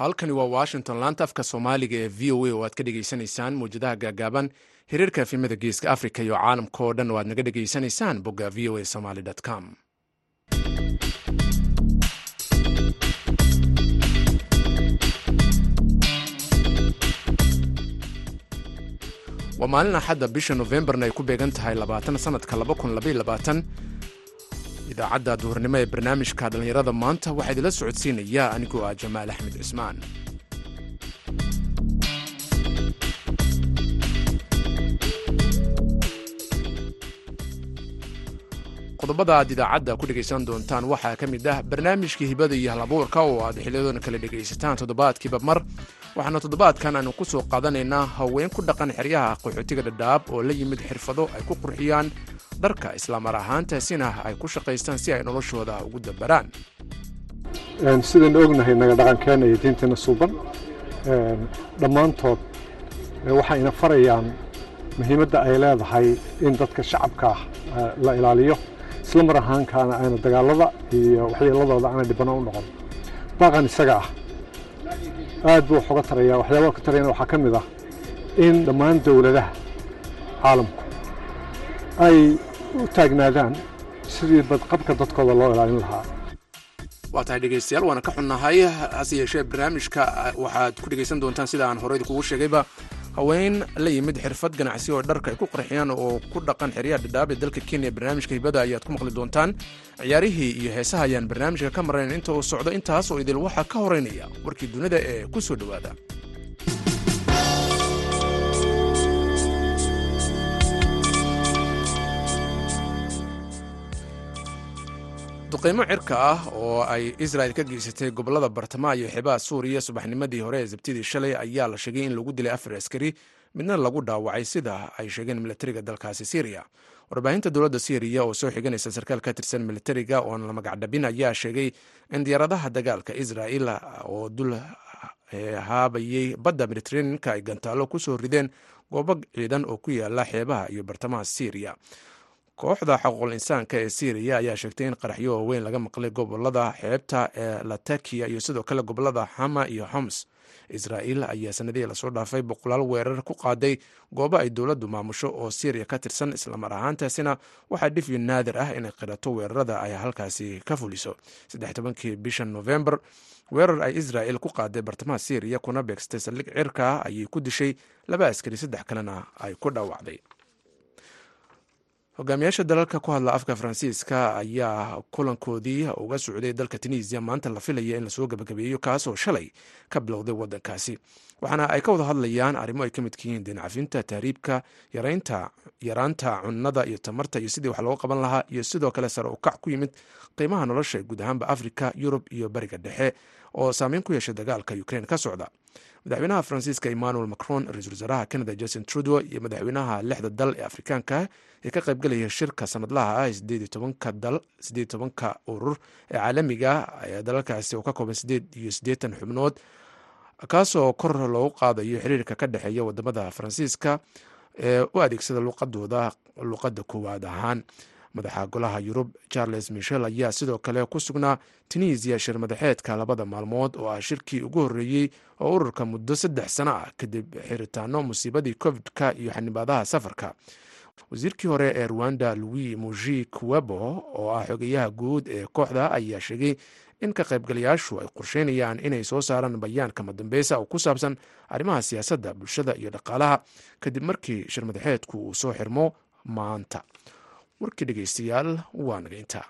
halkani waa washington laanta afka soomaaliga ee v o a oo aad ka dhegaysanaysaan mawjadaha gaagaaban xiriirka efimada geeska africa iyo caalamka oo dhan oo aad naga dhegaysanaysaan bogga v o a somaly com. Waa maalin axadda bisha nofembarna ay ku beegan tahay labaatan sanadka idaacadda duhurnimo ee barnaamijka dhallinyarada maanta waxaa idinla socodsiinaya anigoo ah jamaal axmed cismaan. qodobada aad idaacadda ku dhegaysan doontaan waxaa ka mid ah barnaamijkii hibada iyo halabuurka oo aad xiliyadoona kala dhegaysataan toddobaadkiiba mar waxaana toddobaadkan aanu ku soo qaadanaynaa haween ku dhaqan xeryaha qaxootiga dhadhaab oo la yimid xirfado ay ku qurxiyaan dharka islaamar ahaantaasina ay ku shaqaystaan si ay noloshooda ugu dabaraan. Sidaynu ognahay naga dhaqankeena iyo diinteena suuban dhammaantood waxayna farayaan muhiimadda ay leedahay in dadka shacabka ah la ilaaliyo. Isla mar ahaankaana ayna dagaalada iyo waxyeeladooda aanay dhibano u noqon. Baaqan isaga ah aad buu wax uga taraya waxyaabaa ka tarayana waxaa ka mid ah in dhammaan dowladaha caalamku ay u taagnaadaan sidii badqabka dadkooda loo ilaalin lahaa. Waa tahay dhegaystayaal waana ka xunnahay hase yeeshee barnaamijka waxaad ku dhegaysan doontaan sida aan horeyda kugu sheegayba haween la yimid xirfad ganacsi oo dharka ay ku qarxiyaan oo ku dhaqan xeryaha dhadhaab ee dalka kenya barnaamijka hibada ayaad ku maqli doontaan. Ciyaarihii iyo heesaha ayaan barnaamijka ka marayn inta uu socdo intaas oo idil waxaa ka horeynaya warkii dunida ee ku soo dhowaada duqaymo cirka ah oo ay israel ka geysatay gobollada bartamaha iyo xeebaha suuriya subaxnimadii hore ee sabtidii shalay ayaa la sheegay in lagu dilay afar askari midna lagu dhaawacay sida ay sheegeen militariga dalkaasi syriya warbaahinta dowladda syriya oo soo xiganaysa sarkaal ka tirsan militariga oon la magacdhabin ayaa sheegay in diyaaradaha dagaalka israel oo dul haabayey badda mediteraneanka ay gantaalo ku soo rideen goobo ciidan oo ku yaalla xeebaha iyo bartamaha syriya kooxda xaquuqul insaanka ee syriya ayaa sheegtay in qaraxyo waaweyn laga maqlay gobollada xeebta ee latakiya iyo sidoo kale gobollada hama iyo homs. Israel ayaa sanadihii la soo dhaafay boqolaal weerar ku qaaday goobo ay dowladdu maamusho oo syriya ka tirsan islamar ahaantaasina waxaa dhifyo naadir ah inay qirato weerarada ay halkaasi ka fuliso. Saddex tobankii bisha novembar weerar ay israel ku qaaday bartamaha syriya kuna beegsatay saldhig cirka ayay ku dishay laba askari saddex kalena ay ku dhaawacday hogaamiyaasha dalalka ku hadla afka faransiiska ayaa kulankoodii uga socday dalka tunisiya maanta la filaya in la soo gabagabeeyo kaasoo shalay ka bilowday wadankaasi waxaana ay ka wada hadlayaan arrimo ay ka midka yihiin deencafinta tahriibka yaraanta cunnada iyo tamarta iyo sidii wax looga qaban lahaa iyo sidoo kale sare ukac ku yimid qiimaha nolosha guud ahaanba afrika yurub iyo bariga dhexe oo saameyn ku yeeshay dagaalka ukrein ka socda. Madaxweynaha faransiiska emmanuel macron ra'isul wasaaraha canada justin trudeau iyo madaxweynaha lixda dal ee afrikaanka ee ka qaybgalaya shirka sanadlaha ah sideed tobanka dal sideed tobanka urur ee caalamiga ee dalalkaasi oo ka kooban sideed iyo siddeetan xubnood kaasoo kor loogu qaadayo xiriirka ka dhexeeya waddamada faransiiska ee u adeegsada luqadooda luqadda koowaad ahaan madaxa golaha yurub charles michel ayaa sidoo kale ku sugnaa tunisiya shir madaxeedka labada maalmood oo ah shirkii ugu horreeyey oo ururka muddo saddex sano ah kadib xiritaano musiibadii covid-ka iyo xanibaadaha safarka. Wasiirkii hore ee ruwanda louis muji kuwebo oo ah xogeyaha guud ee kooxda ayaa sheegay in ka qaybgalayaashu ay qorsheynayaan inay soo saaraan bayaan kama dambeysa oo ku saabsan arrimaha siyaasadda bulshada iyo dhaqaalaha kadib markii shir madaxeedku uu soo xirmo maanta warkii dhegeystayaal waa intaa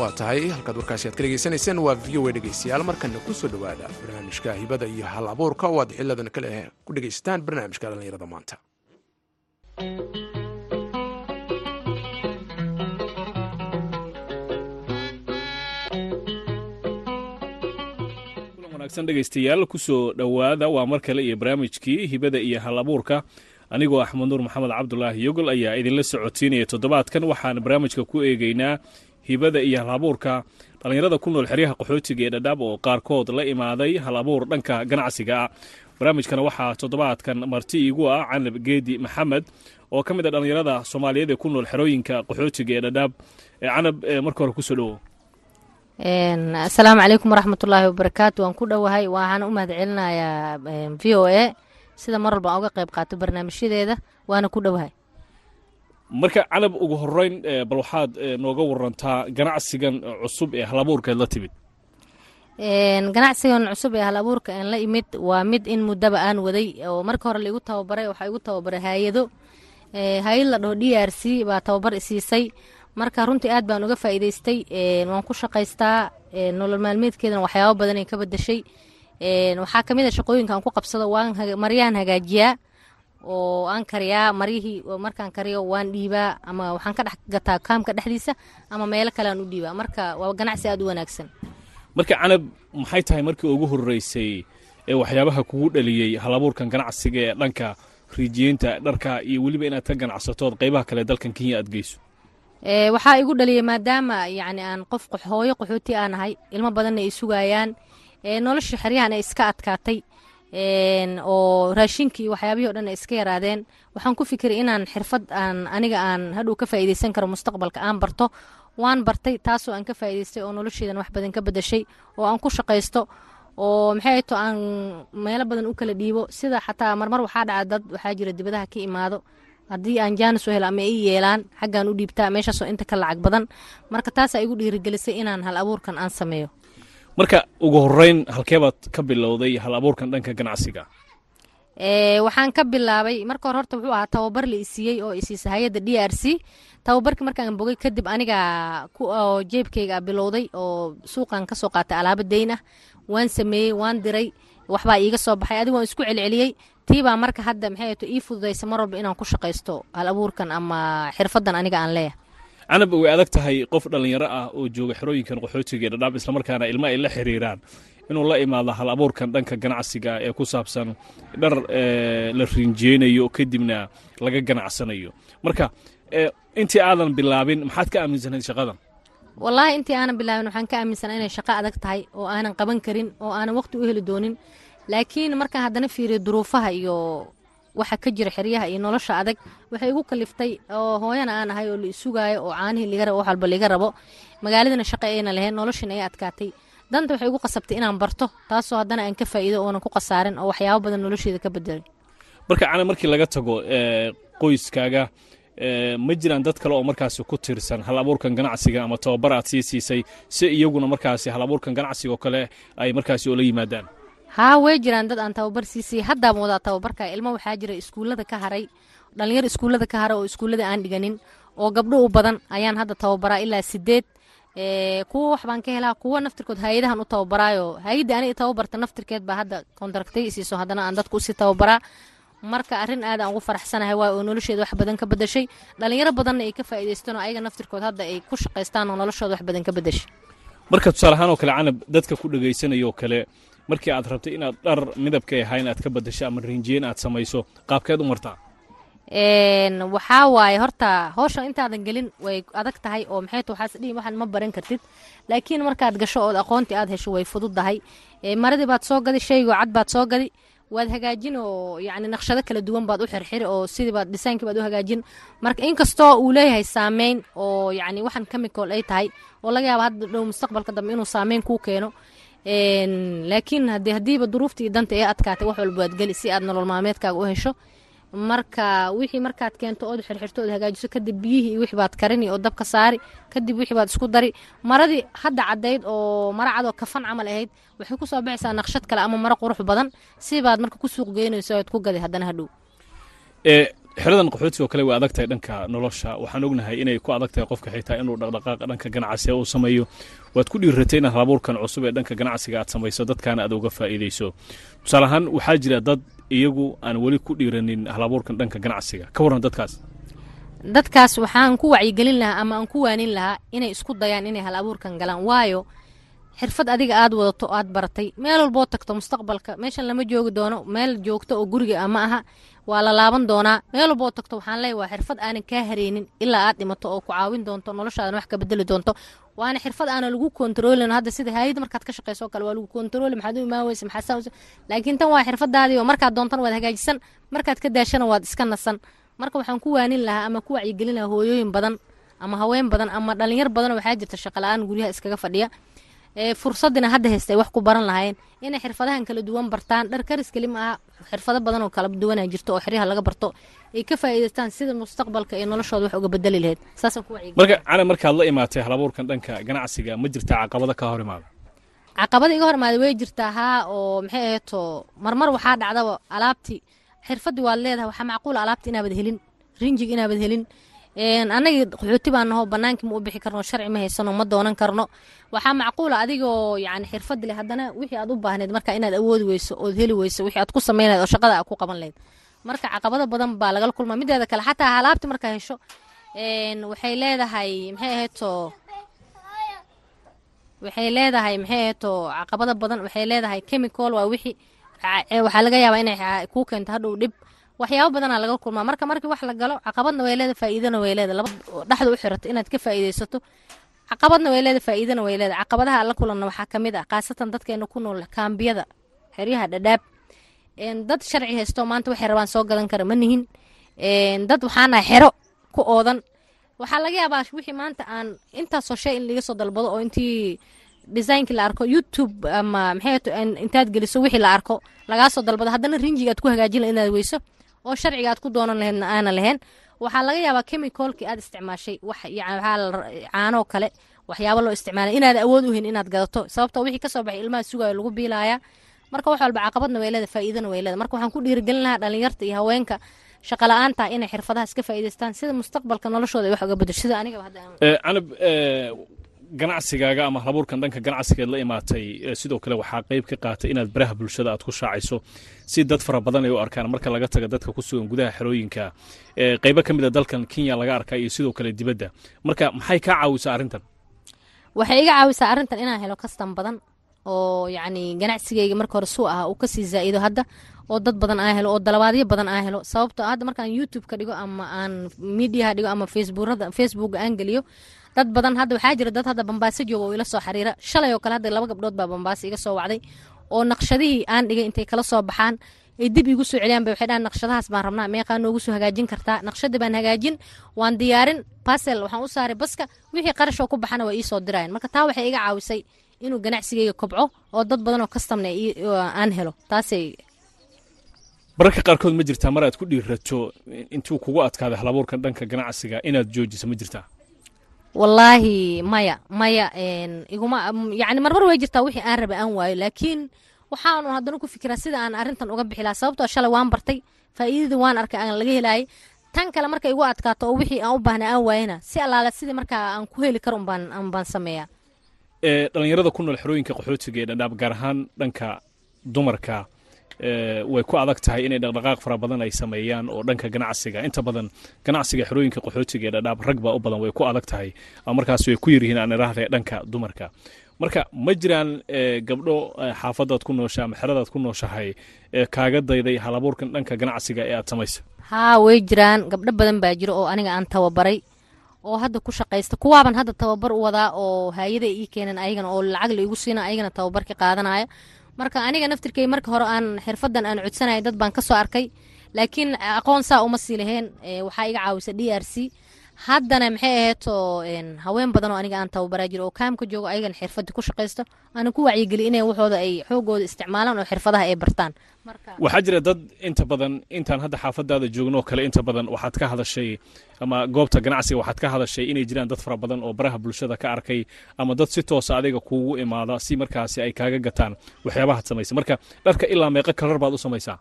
waa tahay halkaad warkaasi aad ka dhegeysanayseen waa v o a dhegeystayaal markana ku soo dhowaada barnaamijka hibada iyo hal abuurka oo aad xiliadan kale ku dhegeysataan barnaamijka dhallinyarada maanta dhegeystayaal ku soo dhowaada waa mar kale iyo barnaamijkii hibada iyo hal abuurka anigoo axmed nuur maxamed cabdulaahi yogol ayaa idinla socodsiinaya toddobaadkan. Waxaan barnaamijka ku eegeynaa hibada iyo hal abuurka dhallinyarada ku nool xeryaha qaxootiga ee dhadhaab oo qaarkood la imaaday hal abuur dhanka ganacsiga ah. Barnaamijkana waxaa toddobaadkan marti iigu ah canab geedi maxamed oo ka mid a dhallinyarada soomaaliyeed ee ku nool xerooyinka qaxootiga ee dhadhaab canab marka hore ku soo dhowo asalaamu calaykum waraxmatullaahi wabarakaatu waan ku dhowahay waxaan u mahad celinayaa v o a. Sida mar walba aan uga qayb qaato barnaamijyadeeda waana ku dhowahay marka canab ugu horeyn bal waxaad nooga warantaa ganacsigan cusub ee halabuurkeed la timid. Ganacsigan cusub ee hal abuurka aan la imid waa mid in muddaba aan waday oo marka hore laigu tababaray waxaa igu tababaray haayado hay'ad la dhaho d r c baa tababar isiisay marka runtii aad baan uga faa'iidaystay waan ku shaqaystaa nolol maalmeedkeedana waxyaabo badanay ka badashay waxaa ka mid a shaqooyinka aan ku qabsado waan maryaan hagaajiyaa oo aan kariyaa maryihii markaan kariyo waan dhiibaa ama waxaan ka dhex gataa kaamka dhexdiisa ama meelo kale aan u dhiibaa. Marka waa ganacsi aad u wanaagsan. Marka canab maxay tahay markii ugu horeysay ee waxyaabaha kugu dhaliyey halabuurkan ganacsiga ee dhanka riijiyeynta dharka iyo weliba inaad ka ganacsatood qaybaha kale dalkan kenya aad geyso waxaa igu dhaliyay maadaama yacni aan qof hooyo qaxooti aan ahay ilmo badanna ay sugayaan nolosha xeryahan ay iska adkaatay oo raashinkii waxyaabihii o dhan ay iska yaraadeen. Waxaan ku fikiray inaan xirfad aan aniga aan hadhow ka faa'iidaysan karo mustaqbalka aan barto. Waan bartay taasoo aan ka faa'iidaystay oo nolosheedan wax badan ka bedashay oo aan ku shaqaysto oo maxay to aan meelo badan u kala dhiibo. Sida xataa marmar waxaa dhaca dad waxaa jira dibadaha ka imaado haddii aan jaanis u helo ama ii yeelaan xaggaan u dhiibtaa meeshaasoo inta ka lacag badan. Marka taasaa igu dhiirigelisay inaan hal abuurkan aan sameeyo. Marka ugu horeyn halkeebaad ka bilowday hal abuurkan dhanka ganacsiga. Waxaan ka bilaabay. Marka hore horta wuxuu ahaa tababar la isiiyey oo isiisa hay'adda d r c. Tababarkii markaan bogay kadib aniga oo jeebkayga bilowday oo suuqan ka soo qaatay alaabo dayn ah waan sameeyey waan diray waxbaa iiga soo baxay. Adigu waan isku celceliyey. Tiibaa marka hadda maxay to ii fududaysa mar walba inaan ku shaqaysto hal abuurkan ama xirfadan aniga aan leeyahay. Canab way adag tahay qof dhallinyaro ah oo jooga xerooyinkan qaxootiga ee dhadhaab islamarkaana ilma ay la xiriiraan inuu la imaado hal abuurkan dhanka ganacsiga ee ku saabsan dhar la riinjeynayo kadibna laga ganacsanayo. Marka intii aadan bilaabin maxaad ka aaminsanayd shaqadan wallaahi intii aanan bilaabin waxaan ka aaminsanaa inay shaqo adag tahay oo aanan qaban karin oo aanan waqti u heli doonin. Laakiin markaan haddana fiiriyo duruufaha iyo waxa ka jira xeryaha iyo nolosha adag waxay igu kaliftay oo hooyana aan ahay oo la isugaayo oo caanihii wax walba liga rabo. Magaaladana shaqo ayna lahayn noloshin ay adkaatay. Danta waxay igu qasabtay inaan barto taasoo haddana aan ka faa'iido oonan ku khasaarin oo waxyaabo badan nolosheeda ka bedelay marka cana markii laga tago qoyskaaga ma jiraan dad kale oo markaasi ku tirsan hal abuurkan ganacsiga ama tababar aad sii siisay si iyaguna markaasi hal abuurkan ganacsiga oo kale ay markaasi oola yimaadaan? Haa way jiraan dad aan tababar siisay haddaan wadaa tababarka ilmo waxaa jira iskuullada ka haray dhalinyar iskuullada ka haray oo iskuullada aan dhiganin oo gabdho u badan ayaan hadda tababaraa ilaa sideed kuwa wax ka helaa kuwa naftirkood hay'adahan u tababaraayo. Hay'adda aniga tababarta naftirkeed baa hadda kontraktay isiiso haddana aan dadku u sii tababaraa marka arrin aad aan ugu faraxsanahay waay oo nolosheeda wax badan ka bedashay dhalinyaro badanna ay ka faa'iidaystaan oo ayaga naftirkood hadda ay ku shaqaystaan oo noloshooda wax badan ka bedashay marka tusaale ahaan oo kale canab dadka ku dhegaysanayoo kale markii aad rabtay inaad dhar midabkay ahayn aad ka badasho ama rinjiyen aad samayso qaabkeed u martaa? Waxaa waaye horta howshan intaadan gelin way adag tahay oo maxay ta waxaas dhihi waxaan ma baran kartid. Laakiin markaad gasho ood aqoontii aad hesho way fududdahay maradii baad soo gadi shaygoo cad baad soo gadi waad hagaajin oo yacni naqshado kala duwan baad u xirxiri oo sidii baad dhisaankii baad u hagaajin. Marka inkastoo uu leeyahay saameyn oo yacni waxan chemical ay tahay oo laga yaaba hadda dhow mustaqbalka dambe inuu saameyn kuu keeno laakiin haddii haddiiba duruufta iyo danta ee adkaatay wax walba waad geli si aad nolol maalmeedkaaga u hesho marka wixii markaad keento ood xirxirto ood hagaajiso kadib biyihii wixii baad karini oo dabka saari kadib wixii baad isku dari. Maradii hadda caddayd oo mara cadoo kafan camal ahayd waxay ku soo baxaysaa naqshad kale ama maro qurux badan. Si baad marka ku suuq geynayso oad ku gaday haddana hadhow. Xeradan qaxootiga oo kale way adag tahay dhanka nolosha. Waxaan ognahay inay ku adag tahay qofka xitaa inuu dhaqdhaqaaqa dhanka ganacsiga uu sameeyo. Waad ku dhiiratay inaad halabuurkan cusub ee dhanka ganacsiga aad samayso dadkaana aad uga faa'iidayso. Tusaale ahaan waxaa jira dad iyagu aan weli ku dhiiranin halabuurkan dhanka ganacsiga. Ka warran dadkaas. Dadkaas waxaan ku wacyigelin lahaa ama aan ku waanin lahaa inay isku dayaan inay hal abuurkan galaan. Waayo xirfad adiga aad wadato aad baratay meel walboo tagto mustaqbalka. Meeshan lama joogi doono. Meel joogto oo guriga ma aha waa la laaban doonaa. Meel walboo tagto waxaan leeya waa xirfad aanan kaa hareynin ilaa aad dhimato oo ku caawin doonto noloshaadan wax ka bedeli doonto waana xirfad aana lagu kontroolin hadda sida hayada markaad ka shaqeyso kale waa lagu kontrooli maxaad u imaan weysa maxaa saa laakiin tan waa xirfadaadii oo markaad doontan waad hagaajisan markaad ka daashana waad iska nasan. Marka waxaan ku waanin lahaa ama ku wacyigelin lahaa hooyooyin badan ama haween badan ama dhalinyar badan waxaa jirta shaqala-aan guryaha iskaga fadhiya fursadina hadda haysta ay wax ku baran lahaayeen inay xirfadahan kala duwan bartaan dhar karis keli ma aha xirfado badan oo kala duwana jirto oo xeryaha laga barto ay ka faa'iidaystaan sida mustaqbalka ee noloshooda wax uga bedeli lahayd saasaan ku wacyigelin. Marka cana markaad la imaatay halabuurkan dhanka ganacsiga ma jirtaa caqabada ka hor imaada? Caqabada iga hor imaaday way jirtaa haa oo maxay aheeto marmar waxaa dhacdaba alaabti. Xirfadii waad leedahay waxaa macquula alaabti inaabad helin rinjig inaabad helin annagii qaxooti baan naho bannaankii ma u bixi karno sharci ma haysano ma doonan karno. Waxaa macquula adigoo yani xirfad leh haddana wixii aad u baahneed marka inaad awoodi weyso ood heli weyso wixii aad ku samayn lahed oo shaqada aad ku qaban lahayd. Marka caqabado badan baa lagala kulmaa. Mideeda kale xataa alaabti markaa hesho waxay leedahay maxay aheeto waxay leedahay maxay aheeto caqabado badan waxay leedahay chemical waa wixii waxaa laga yaabaa inay kuu keento hadhow dhib waxyaabo badanaa laga kulmaa. Marka markii wax la galo caqabadna way leedahay faa'iidana way leedahay. Laba dhexda u xirato inaad ka faa'iidaysato. Caqabadna way leedahay faa'iidana way leedahay. Caqabadaha la kulanna waxaa ka mid ah khaasatan dadkeena ku nool kaambiyada xeryaha dhadhaab. Dad sharci haysto maanta waxay rabaan soo gadan kara ma nihin. Dad waxaanahay xero ku oodan. Waxaa laga yaabaa wixii maanta aan intaasoo shay in laga soo dalbado oo intii designkii la arko youtube ama maxay intaad geliso wixii la arko lagaa soo dalbado. Haddana rinjiga ku hagaajin inaad weyso oo sharciga aad ku doonan lahaydna aana lahayn waxaa laga yaabaa chemicalkii aad isticmaashay caanoo kale waxyaabo loo isticmaalay inaad awood u hin inaad gadato sababtoo wixii ka soo baxay ilmaha sugayo lagu biilaaya. Marka wax walba caqabadna way leedahay faa'iidana way leedahay. Marka waxaan ku dhiirigelin lahaa dhalinyarta iyo haweenka shaqa la'aanta inay xirfadaha iska faa'iidaystaan sida mustaqbalka noloshooda ay wax uga bedesho. Sida anigaba hadda canab ganacsigaaga ama halabuurkan dhanka ganacsigeed la imaatay sidoo kale waxaa qeyb ka qaatay inaad baraha bulshada aad ku shaacayso si dad fara badan ay u arkaan. Marka laga taga dadka ku sugan gudaha xerooyinka qeybo ka mid a dalkan kenya laga arkaa iyo sidoo kale dibadda. Marka maxay kaa caawisaa arrintan? Waxay iga caawisaa arrintan inaan helo kastan badan oo yacni ganacsigayga marka hore suu ahaa uu ka sii zaa'ido hadda oo dad badan aan helo oo dalabaadyo badan aan helo. Sababto hadda markaan youtube ka dhigo ama aan mediaha dhigo ama facebookrada facebooka aan geliyo dad badan hadda waxaa jira dad hadda bambaaso jooga oo ila soo xiriira. Shalay oo kale hadda laba gabdhood baa bambaaso iga soo wacday oo naqshadihii aan dhigay intay kala soo baxaan ay dib igu soo celiyaan bay waxay dhahan naqshadahaas baan rabnaa meeqaa noogu soo hagaajin kartaa? Naqshada baan hagaajin waan diyaarin basel waxaan u saaray baska wixii qarashoo ku baxana waa ii soo dirayan marka taa waxay iga caawisay inuu ganacsigayga kobco oo dad badan oo kastamna aan helo. Taasay mararka qaarkood ma jirtaa mar aad ku dhiirato intuu kugu adkaaday halabuurkan dhanka ganacsiga inaad joojiso ma jirtaa wallaahi maya maya iguma yani marmar way jirtaa wixii aan raba aan waayo. Laakiin waxaanu haddana ku fikiraa sida aan arrintan uga bixi lahaa sababtoo shalay waan bartay faa'iidadii waan arkay aan laga helaayay. Tan kale marka igu adkaato oo wixii aan u baahnay aan waayana si allaale sidii markaa aan ku heli karo umbaan sameeyaa. Dhalinyarada ku nool xerooyinka qaxootiga ee dhadhaab gaar ahaan dhanka dumarka way ku adag tahay inay dhaqdhaqaaq fara badan ay sameeyaan oo dhanka ganacsiga. Inta badan ganacsiga xerooyinka qaxootiga ee dhadhaab rag baa u badan way ku adag tahay. Markaas way ku yaryihiin aan idhaahda dhanka dumarka. Marka ma jiraan gabdho xaafadaad ku noosha ama xeradaad ku nooshahay kaaga dayday halabuurkan dhanka ganacsiga ee aad samaysa haa way jiraan. Gabdho badan baa jiro oo aniga aan tababaray oo hadda ku shaqaysta. Kuwaaban hadda tababar u wadaa oo haayada ii keenan ayagana oo lacag la igu siina ayagana tababarka qaadanaya marka aniga naftirkay marka hore aan xirfadan aan codsanaya dad baan ka soo arkay. Laakiin aqoon saa uma sii laheen waxaa iga caawisa d r c haddana maxay aheeto haween badan oo aniga aan tababaraa jiro oo kaamka joogo ayagana xirfada ku shaqaysto aana ku wacyigeliy inay waxooda ay xoogooda isticmaalaan oo xirfadaha ay bartaan. Waxaa jira dad inta badan intaan hadda xaafadaada joogno kale inta badan waxaad ka hadashay ama goobta ganacsiga waxaad ka hadashay inay jiraan dad fara badan oo baraha bulshada ka arkay ama dad si toosa adiga kuugu imaada si markaasi ay kaaga gataan waxyaabahaad samaysa. Marka dharka ilaa meeqo kalar baad u samaysaa?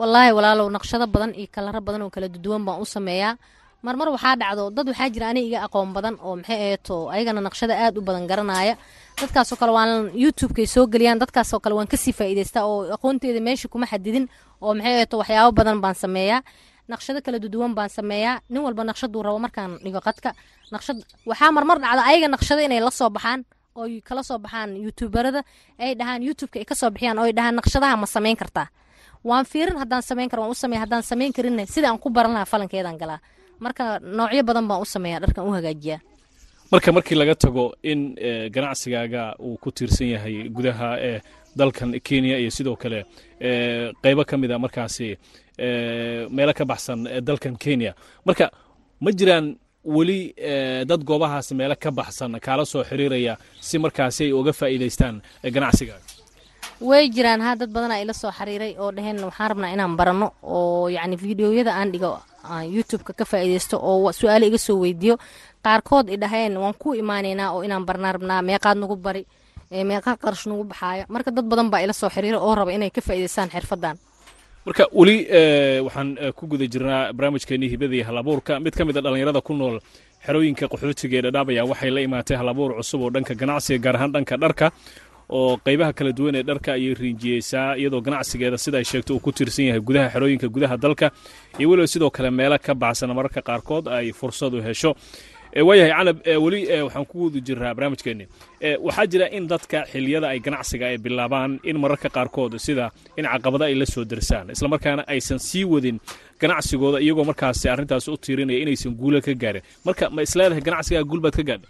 Wallaahi walaalow naqshado badan iyo kalaro badan oo kala duwan baan u sameeyaa marmar waxaa dhacdo dad waxaa jira aniga iga aqoon badan oo maxay aheeto ayagana naqshada aad u badan garanaya. Dadkaasoo kale waan youtubekay soo geliyaan dadkaasoo kale waan ka sii faa'iidaystaa oo aqoonteeda meesha kuma xadidin oo maxay aheeto waxyaabo badan baan sameeyaa. Naqshado kala duduwan baan sameeyaa. Nin walba naqshaduu rabo markaan dhigo qadka naqshad waxaa marmar dhacda ayaga naqshado inay la soo baxaan oo kala soo baxaan youtuberada ay dhahaan youtubeka ay ka soo bixiyaan oo ay dhahaan naqshadaha ma samayn kartaa. Waan fiirin haddaan samayn karo waan u sameeya haddaan samayn karinna sida aan ku baran lahaa falankeedaan galaa marka noocyo badan baan u sameeyaa dharkan u hagaajiyaa. Marka markii laga tago in ganacsigaaga uu ku tiirsan yahay gudaha ee dalkan kenya iyo sidoo kale qeybo ka mid a markaasi meelo ka baxsan dalkan kenya. Marka ma jiraan weli dad goobahaas meelo ka baxsan kaala soo xiriiraya si markaasi ay uga faa'iidaystaan ganacsigaaga? Way jiraan ha dad badanaa ila soo xiriiray oo dhaheen waxaan rabnaa inaan baranno oo yacni fideoyada aan dhigo youtubeka ka faa'iidaysto oo su'aale iga soo weydiiyo qaarkood i dhaheen waan ku imaanaynaa oo inaan barnaa rabnaa meeqaad nagu bari meeqaa qarash nagu baxaaya marka dad badan baa ila soo xiriira oo raba inay ka faa'iidaystaan xirfaddan. Marka weli waxaan ku guda jirnaa barnaamijkeenii hibada iyo halabuurka. Mid ka mid a dhallinyarada ku nool xerooyinka qaxootiga ee dhadhaabaya waxay la imaatay halabuur cusub oo dhanka ganacsiga gaar ahaan dhanka dharka oo qaybaha kala duwan ee dharka ayay riinjiyeysaa iyadoo ganacsigeeda sida ay sheegto uu ku tiirsan yahay gudaha xerooyinka gudaha dalka iyo weliba sidoo kale meelo ka baxsan mararka qaarkood ay fursad u hesho. Waayahay canab weli waxaan ku wadi jiraa barnaamijkeenni waxaa jira in dadka xiliyada ay ganacsiga ay bilaabaan in mararka qaarkood sida in caqabada ay la soo darsaan islamarkaana aysan sii wadin ganacsigooda iyagoo markaasi arrintaas u tiirinaya inaysan guula ka gaarin. Marka ma isleedahay ganacsigaa guul baad ka gaadhay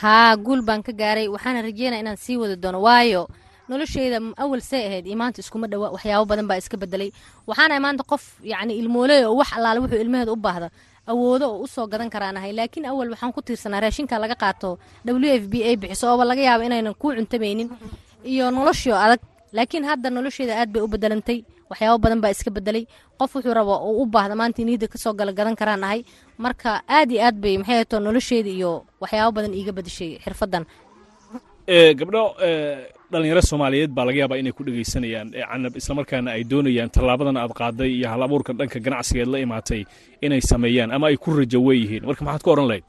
haa guul baan ka gaaray. Waxaana rajeynaya inaan sii wadi doono. Waayo nolosheyda awal say ahayd. Iyo maanta iskuma dhowa waxyaabo badan baa iska bedelay waxaana maanta qof yacni ilmooley oo wax allaale wuxuu ilmaheeda u baahda. Awoodo oo u soo gadan karaanahay laakiin awal waxaan ku tiirsanaa raashinka laga qaato. W f b a bixiso ooba laga yaabo inaynan kuu cuntamaynin. Iyo noloshio adag. Laakiin hadda nolosheeda aad bay u bedelantay waxyaabo badan baa iska bedelay. Qof wuxuu raba u baahda maanta niida ka soo gala gadan karaan ahay marka aad iyo aad bay maxay ato nolosheeda iyo waxyaabo badan iiga bedeshay xirfadan. Gabdho dhalinyaro soomaaliyeed baa laga yaabaa inay ku dhegaysanayaan canab islamarkaana ay doonayaan tallaabadan aad qaaday iyo hal abuurka dhanka ganacsigeed la imaatay inay sameeyaan ama ay ku rajo weeyihiin marka maxaad ku odhan lahayd?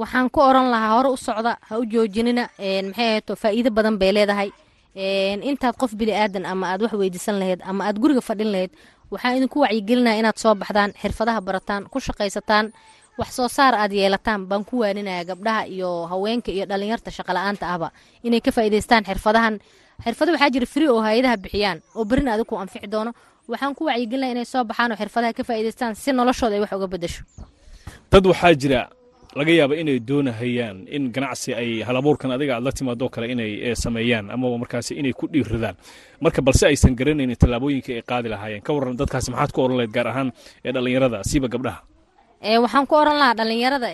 Waxaan ku odhan lahaa hore u socda ha u joojinina maxay ato faa'iido badan bay leedahay intaad qof bini aadan ama aad wax weydiisan lahayd ama aad guriga fadhin lahayd waxaan idinku wacyigelinaya inaad soo baxdaan xirfadaha barataan ku shaqaysataan wax soo saar aad yeelataan baan ku waaninaya gabdhaha iyo haweenka iyo dhalinyarta shaqala-aanta ahba. Inay ka faa'iidaystaan xirfadahan. Xirfado waxaa jira free oo hay'adaha bixiyaan oo berrin adigu ku anfici doono. Waxaan ku wacyigelinaya inay soo baxaan oo xirfadaha ka faa'iidaystaan si noloshooda ay wax uga bedesho dad waxaa jira laga yaaba inay doonahayaan in ganacsi ay halabuurkan adiga aad la timaadoo kale inay sameeyaan amaba markaasi inay ku dhiiradaan marka balse aysan garanaynin tallaabooyinka ay qaadi lahaayeen. Ka warran dadkaasi maxaad ku oran lahayd gaar ahaan ee dhallinyarada siiba gabdhaha. Waxaan ku oran lahaa dhalinyarada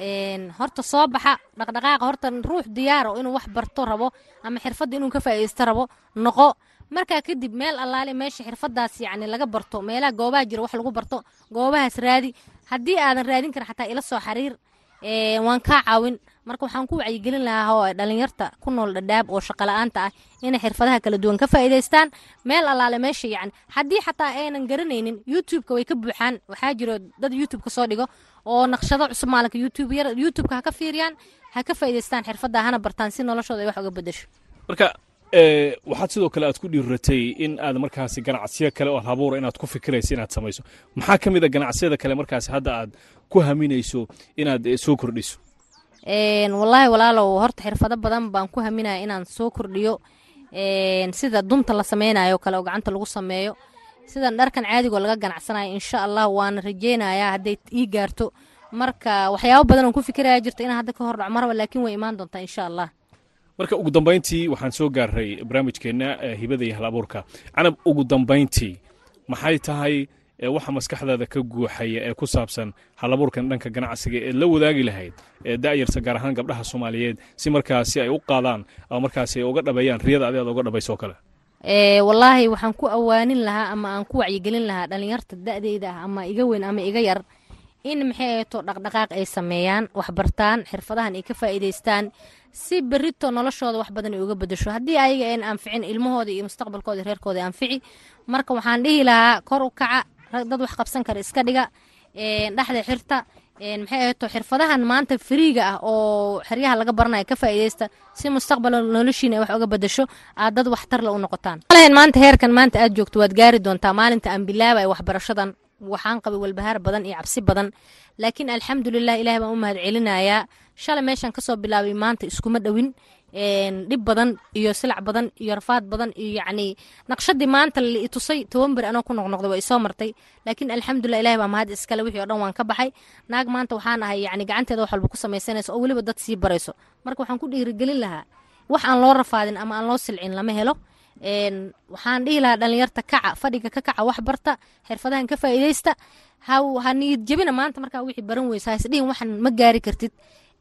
horta soo baxa dhaqdhaqaaqa horta ruux diyaaro inuu wax barto rabo ama xirfadda inuu ka faa'iidaysto rabo noqo. Markaa kadib meel allaale meesha xirfadaas yacni laga barto meelaha goobaha jira wax lagu barto goobahaas raadi. Haddii aadan raadin karin xataa ila soo xariir waan kaa caawin. Marka waxaan ku wacyigelin lahaa dhalinyarta ku nool dhadhaab oo shaqala-aanta ah inay xirfadaha kala duwan ka faa'iidaystaan. Meel allaale meesha yacni. Haddii xataa aynan garanaynin youtubeka way ka buuxaan. Waxaa jiro dad youtubeka soo dhigo oo naqshado cusub maalinka youtube yar youtubeka ha ka fiiriyaan ha ka faa'iidaystaan xirfadda hana bartaan si noloshooda ay wax uga bedesho marka waxaad sidoo kale aad ku dhiiratay in aad markaasi ganacsiyo kale oo habuura inaad ku fikirayso inaad samayso. Maxaa ka mid a ganacsiyada kale markaasi hadda aad ku haminayso inaad soo kordhiso? Wallaahi walaalow horta xirfado badan baan ku haminaya inaan soo kordhiyo. Sida dunta la sameynayo kale oo gacanta lagu sameeyo. Sidan dharkan caadigoo laga ganacsanayo insha allah waana rajeynayaa hadday ii gaarto. Marka waxyaabo badan oon ku fikiraya jirta inaan hadda ka hor dhaco maraba laakiin way imaan doontaa insha allah. Marka ugu dambayntii waxaan soo gaaray barnaamijkeenna hibada iyo hal abuurka canab ugu dambayntii maxay tahay waxa maskaxdaada ka guuxaya ee ku saabsan hal abuurkan dhanka ganacsiga ee la wadaagi lahayd da'yarta gaar ahaan gabdhaha soomaaliyeed si markaasi ay u qaadaan ama markaasi ay uga dhabeeyaan riyada adi uga dhabayso kale. Wallaahi waxaan ku awaanin lahaa ama aan ku wacyigelin lahaa dhalinyarta da'deyda ah ama iga weyn ama iga yar in maxay ato dhaqdhaqaaq ay sameeyaan waxbartaan xirfadahan ay ka faa'iidaystaan si berito noloshooda wax badan ay uga bedesho. Haddii ayaga ayn anficin ilmahooda iyo mustaqbalkooda reerkooda anfici marka waxaan dhihi lahaa kor u kaca dad wax qabsan kara. Iska dhiga dhexda xirta maxay ahato xirfadahan maanta fariiga ah oo xeryaha laga baranaya ka faa'iidaysta si mustaqbal noloshiina ay wax uga bedesho aad dad waxtarla u noqotaan. Malahayn maanta heerkan maanta aad joogto waad gaari doontaa maalinta aan bilaabay waxbarashadan. Waxaan qabay walbahaar badan iyo cabsi badan. Laakiin alxamdulilah ilaah baan u mahad celinayaa shalay meeshaan ka soo bilaabay maanta iskuma dhowin dhib badan iyo silac badan iyo rafaad badan iyo yacni naqshadii maanta la itusay toban beri anoo ku noqnoqday waa isoo martay. Laakiin alxamdulilah ilahi baa mahad iskale wixii o dhan waan ka baxay. Naag maanta waxaan ahay yacni gacanteeda wax walba ku samaysanayso oo weliba dad sii barayso. Marka waxaan ku dhiirigelin lahaa wax aan loo rafaadin ama aan loo silcin lama helo. Waxaan dhihi lahaa dhalinyarta kaca fadhiga ka kaca wax barta xirfadahan ka faa'iidaysta. Ha niyad jebina maanta markaa wixii baran weysa haisdhihin waxan ma gaari kartid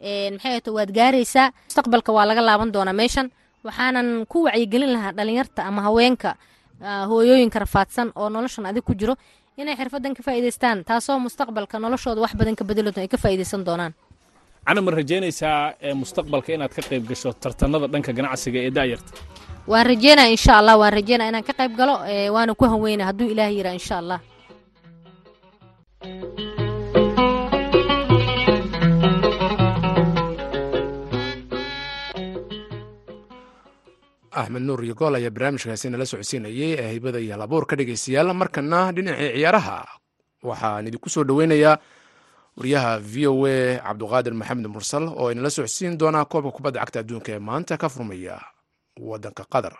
maxay waad gaaraysaa? Mustaqbalka waa laga laaban doonaa meeshan. Waxaanan ku wacyigelin lahaa dhalinyarta ama haweenka hooyooyinka rafaadsan oo noloshan adig ku jiro inay xirfadan ka faa'iidaystaan taasoo mustaqbalka noloshooda wax badan ka bedelo ay ka faa'iidaysan doonaan. Cana ma rajaynaysaa mustaqbalka inaad ka qayb gasho tartanada dhanka ganacsiga ee daayarta waan rajeynaya insha allah waan rajeynaya inaan ka qayb galo waana ku haweyna hadduu ilaah yiraa insha allah axmed nuur iyo gool ayaa barnaamijkaasi nala socodsiinayay ee hibada iyo halabuurka dhegeystayaal markana dhinacii ciyaaraha waxaan idinku soo dhoweynayaa wariyaha v o a cabduqaadir maxamed mursal oo inala socodsiin doonaa koobka kubadda cagta adduunka ee maanta ka furmaya waddanka qatar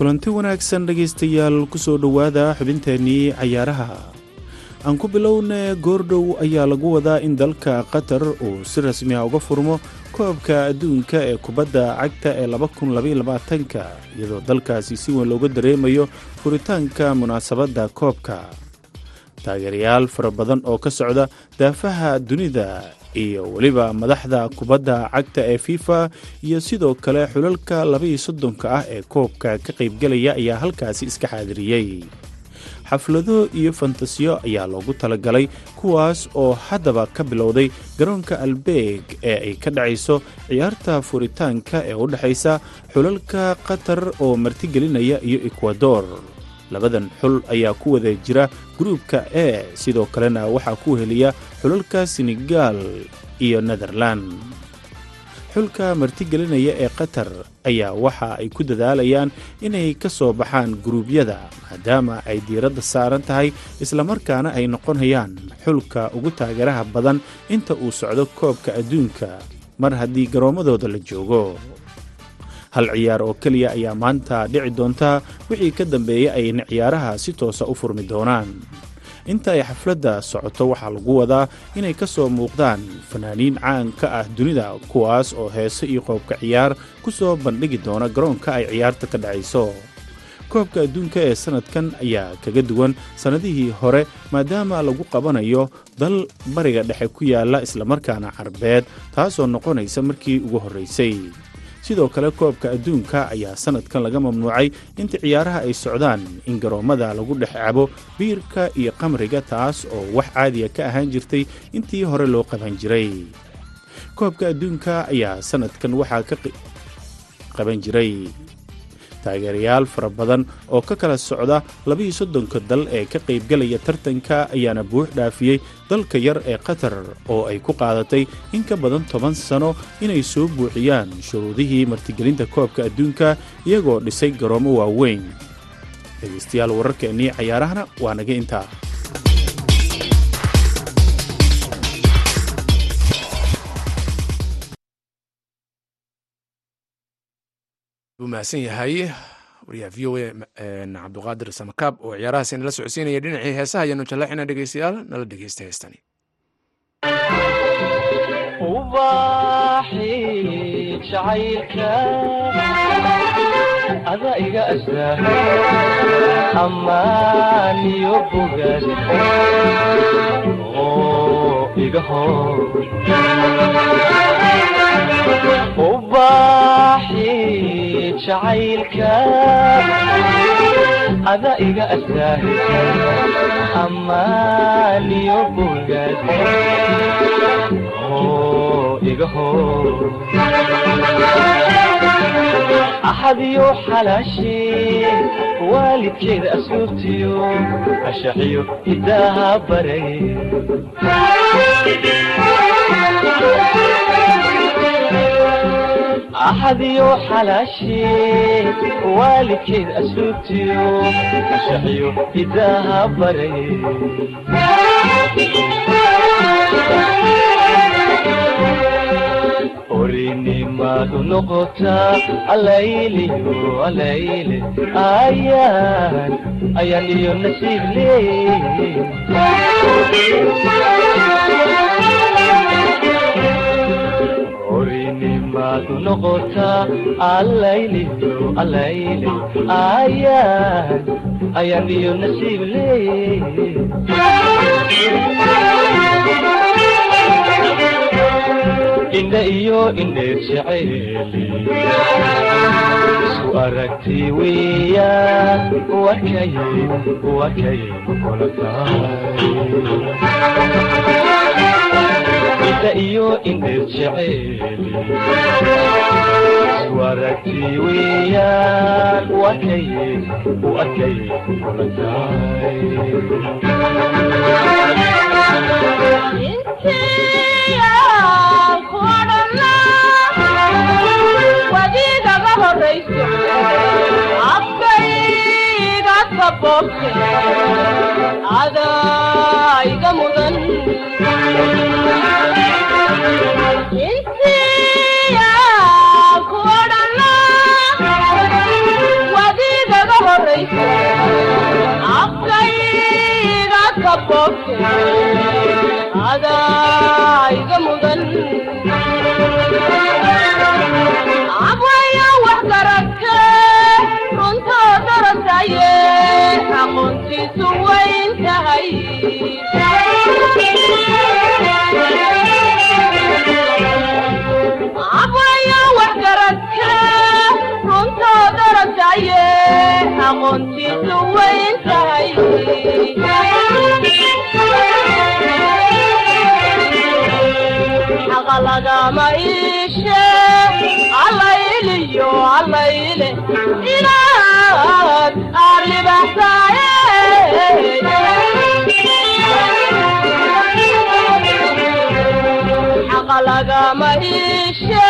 kulanti wanaagsan dhegaystayaal ku soo dhowaada xubinteennii cayaaraha. Aan ku bilowne goordhow ayaa lagu wadaa in dalka qatar uu si rasmi ah uga furmo koobka adduunka ee kubadda cagta ee labakunlabayolabaatanka iyadoo dalkaasi si weyn looga dareemayo furitaanka munaasabadda koobka. Taageerayaal fara badan oo ka socda daafaha dunida iyo weliba madaxda kubadda cagta ee fifa iyo sidoo kale xulalka labaiyo soddonka ah ee koobka ka qaybgelaya ayaa halkaasi iska xaadiriyey. Xaflado iyo fantasiyo ayaa loogu talagalay kuwaas oo haddaba ka bilowday garoonka albeeg ee ay ka dhacayso ciyaarta furitaanka ee u dhexaysa xulalka qatar oo martigelinaya iyo ekwador labadan xul ayaa ku wada jira gruubka e sidoo kalena waxaa ku heliya xulalka senegal iyo netherland xulka martigelinaya ee qatar ayaa waxa ay ku dadaalayaan inay ka soo baxaan guruubyada maadaama ay diiradda saaran tahay islamarkaana ay noqonayaan xulka ugu taageeraha badan inta uu socdo koobka adduunka mar haddii garoommadooda la joogo hal ciyaar oo keliya ayaa maanta dhici doonta wixii ka dambeeya ayna ciyaaraha si toosa u furmi doonaan. Inta ay xafladda socoto waxaa lagu wadaa inay ka soo muuqdaan fanaaniin caan ka ah dunida kuwaas oo heeso iyo qoobka ciyaar ku soo bandhigi doona garoonka ay ciyaarta ka dhacayso. Koobka adduunka ee sannadkan ayaa kaga duwan sannadihii hore maadaama lagu qabanayo dal bariga dhexe ku yaalla islamarkaana carbeed taasoo noqonaysa markii ugu horraysay sidoo kale koobka adduunka ayaa sannadkan laga mamnuucay inta ciyaaraha ay socdaan in garoommada lagu dhex cabo biirka iyo qamriga taas oo wax caadiya ka ahaan jirtay intii hore loo qaban jiray. Koobka adduunka ayaa sannadkan waxaa ka qaban jiray taageerayaal fara badan oo ka kala socda labaiyo soddonka dal ee ka qaybgelaya tartanka ayaana buux dhaafiyey dalka yar ee qatar oo ay ku qaadatay in ka badan toban sano inay soo buuxiyaan shuruudihii martigelinta koobka adduunka iyagoo dhisay garoomo waaweyn. Dhegaystayaal wararkeennii cayaarahana waa naga intaa buu mahadsan yahay. Wariyaha v o a cabduqaadir samakaab oo ciyaarahaasi nala socodsiinaya dhinacii heesaha ayaanu jallaaxina dhegeystayaal nala dhegeysta heestani jacaylka ada iga astaa amaaniyo bogaad iga hor axadiyo xalaashee waalidkeeda asluubtiyo ashaxiyo hidaaha baray axadiyo xalaashee waalidkeed asluubtiyo ashaxiyo hidaaha baray orinimadu noqotaa alayliyo alayle ayaan ayaan iyo nasiib leey orinimadu noqotaa alayliyo alayle ayaan ayaan iyo nasiib leey indha iyo indheer jeceeli isku aragti weeyaan wakay wakay kula tahay indha iyo indheer jeceeli isku aragti weeyaan wakay wakay kula tahay wadiigaga aqoontiisu wayn tahay xaqa lagama iishe allayliyo allayle inaad arribaxsaaye xaqa lagama iishe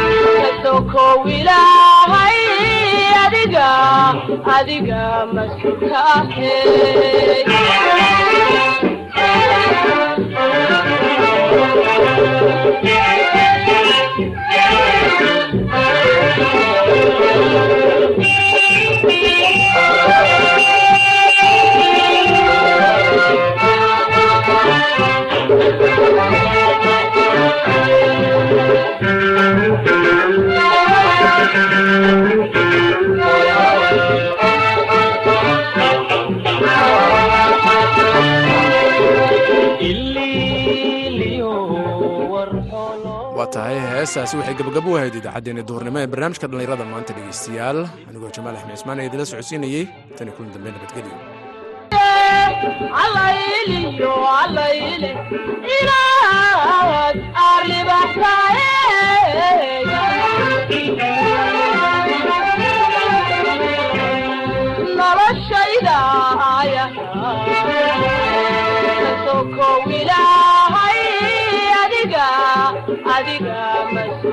kasokow ilaahay adiga adiga masukaahe noloshayda heestaasi waxay gabagabo u ahayd idaacaddeenna duhurnimo ee barnaamijka dhallinyarada maanta dhegaystayaal anigoo jamaal axmed cismaan ee idinla socodsiinayey tan iyo kulan dambe nabadgelyo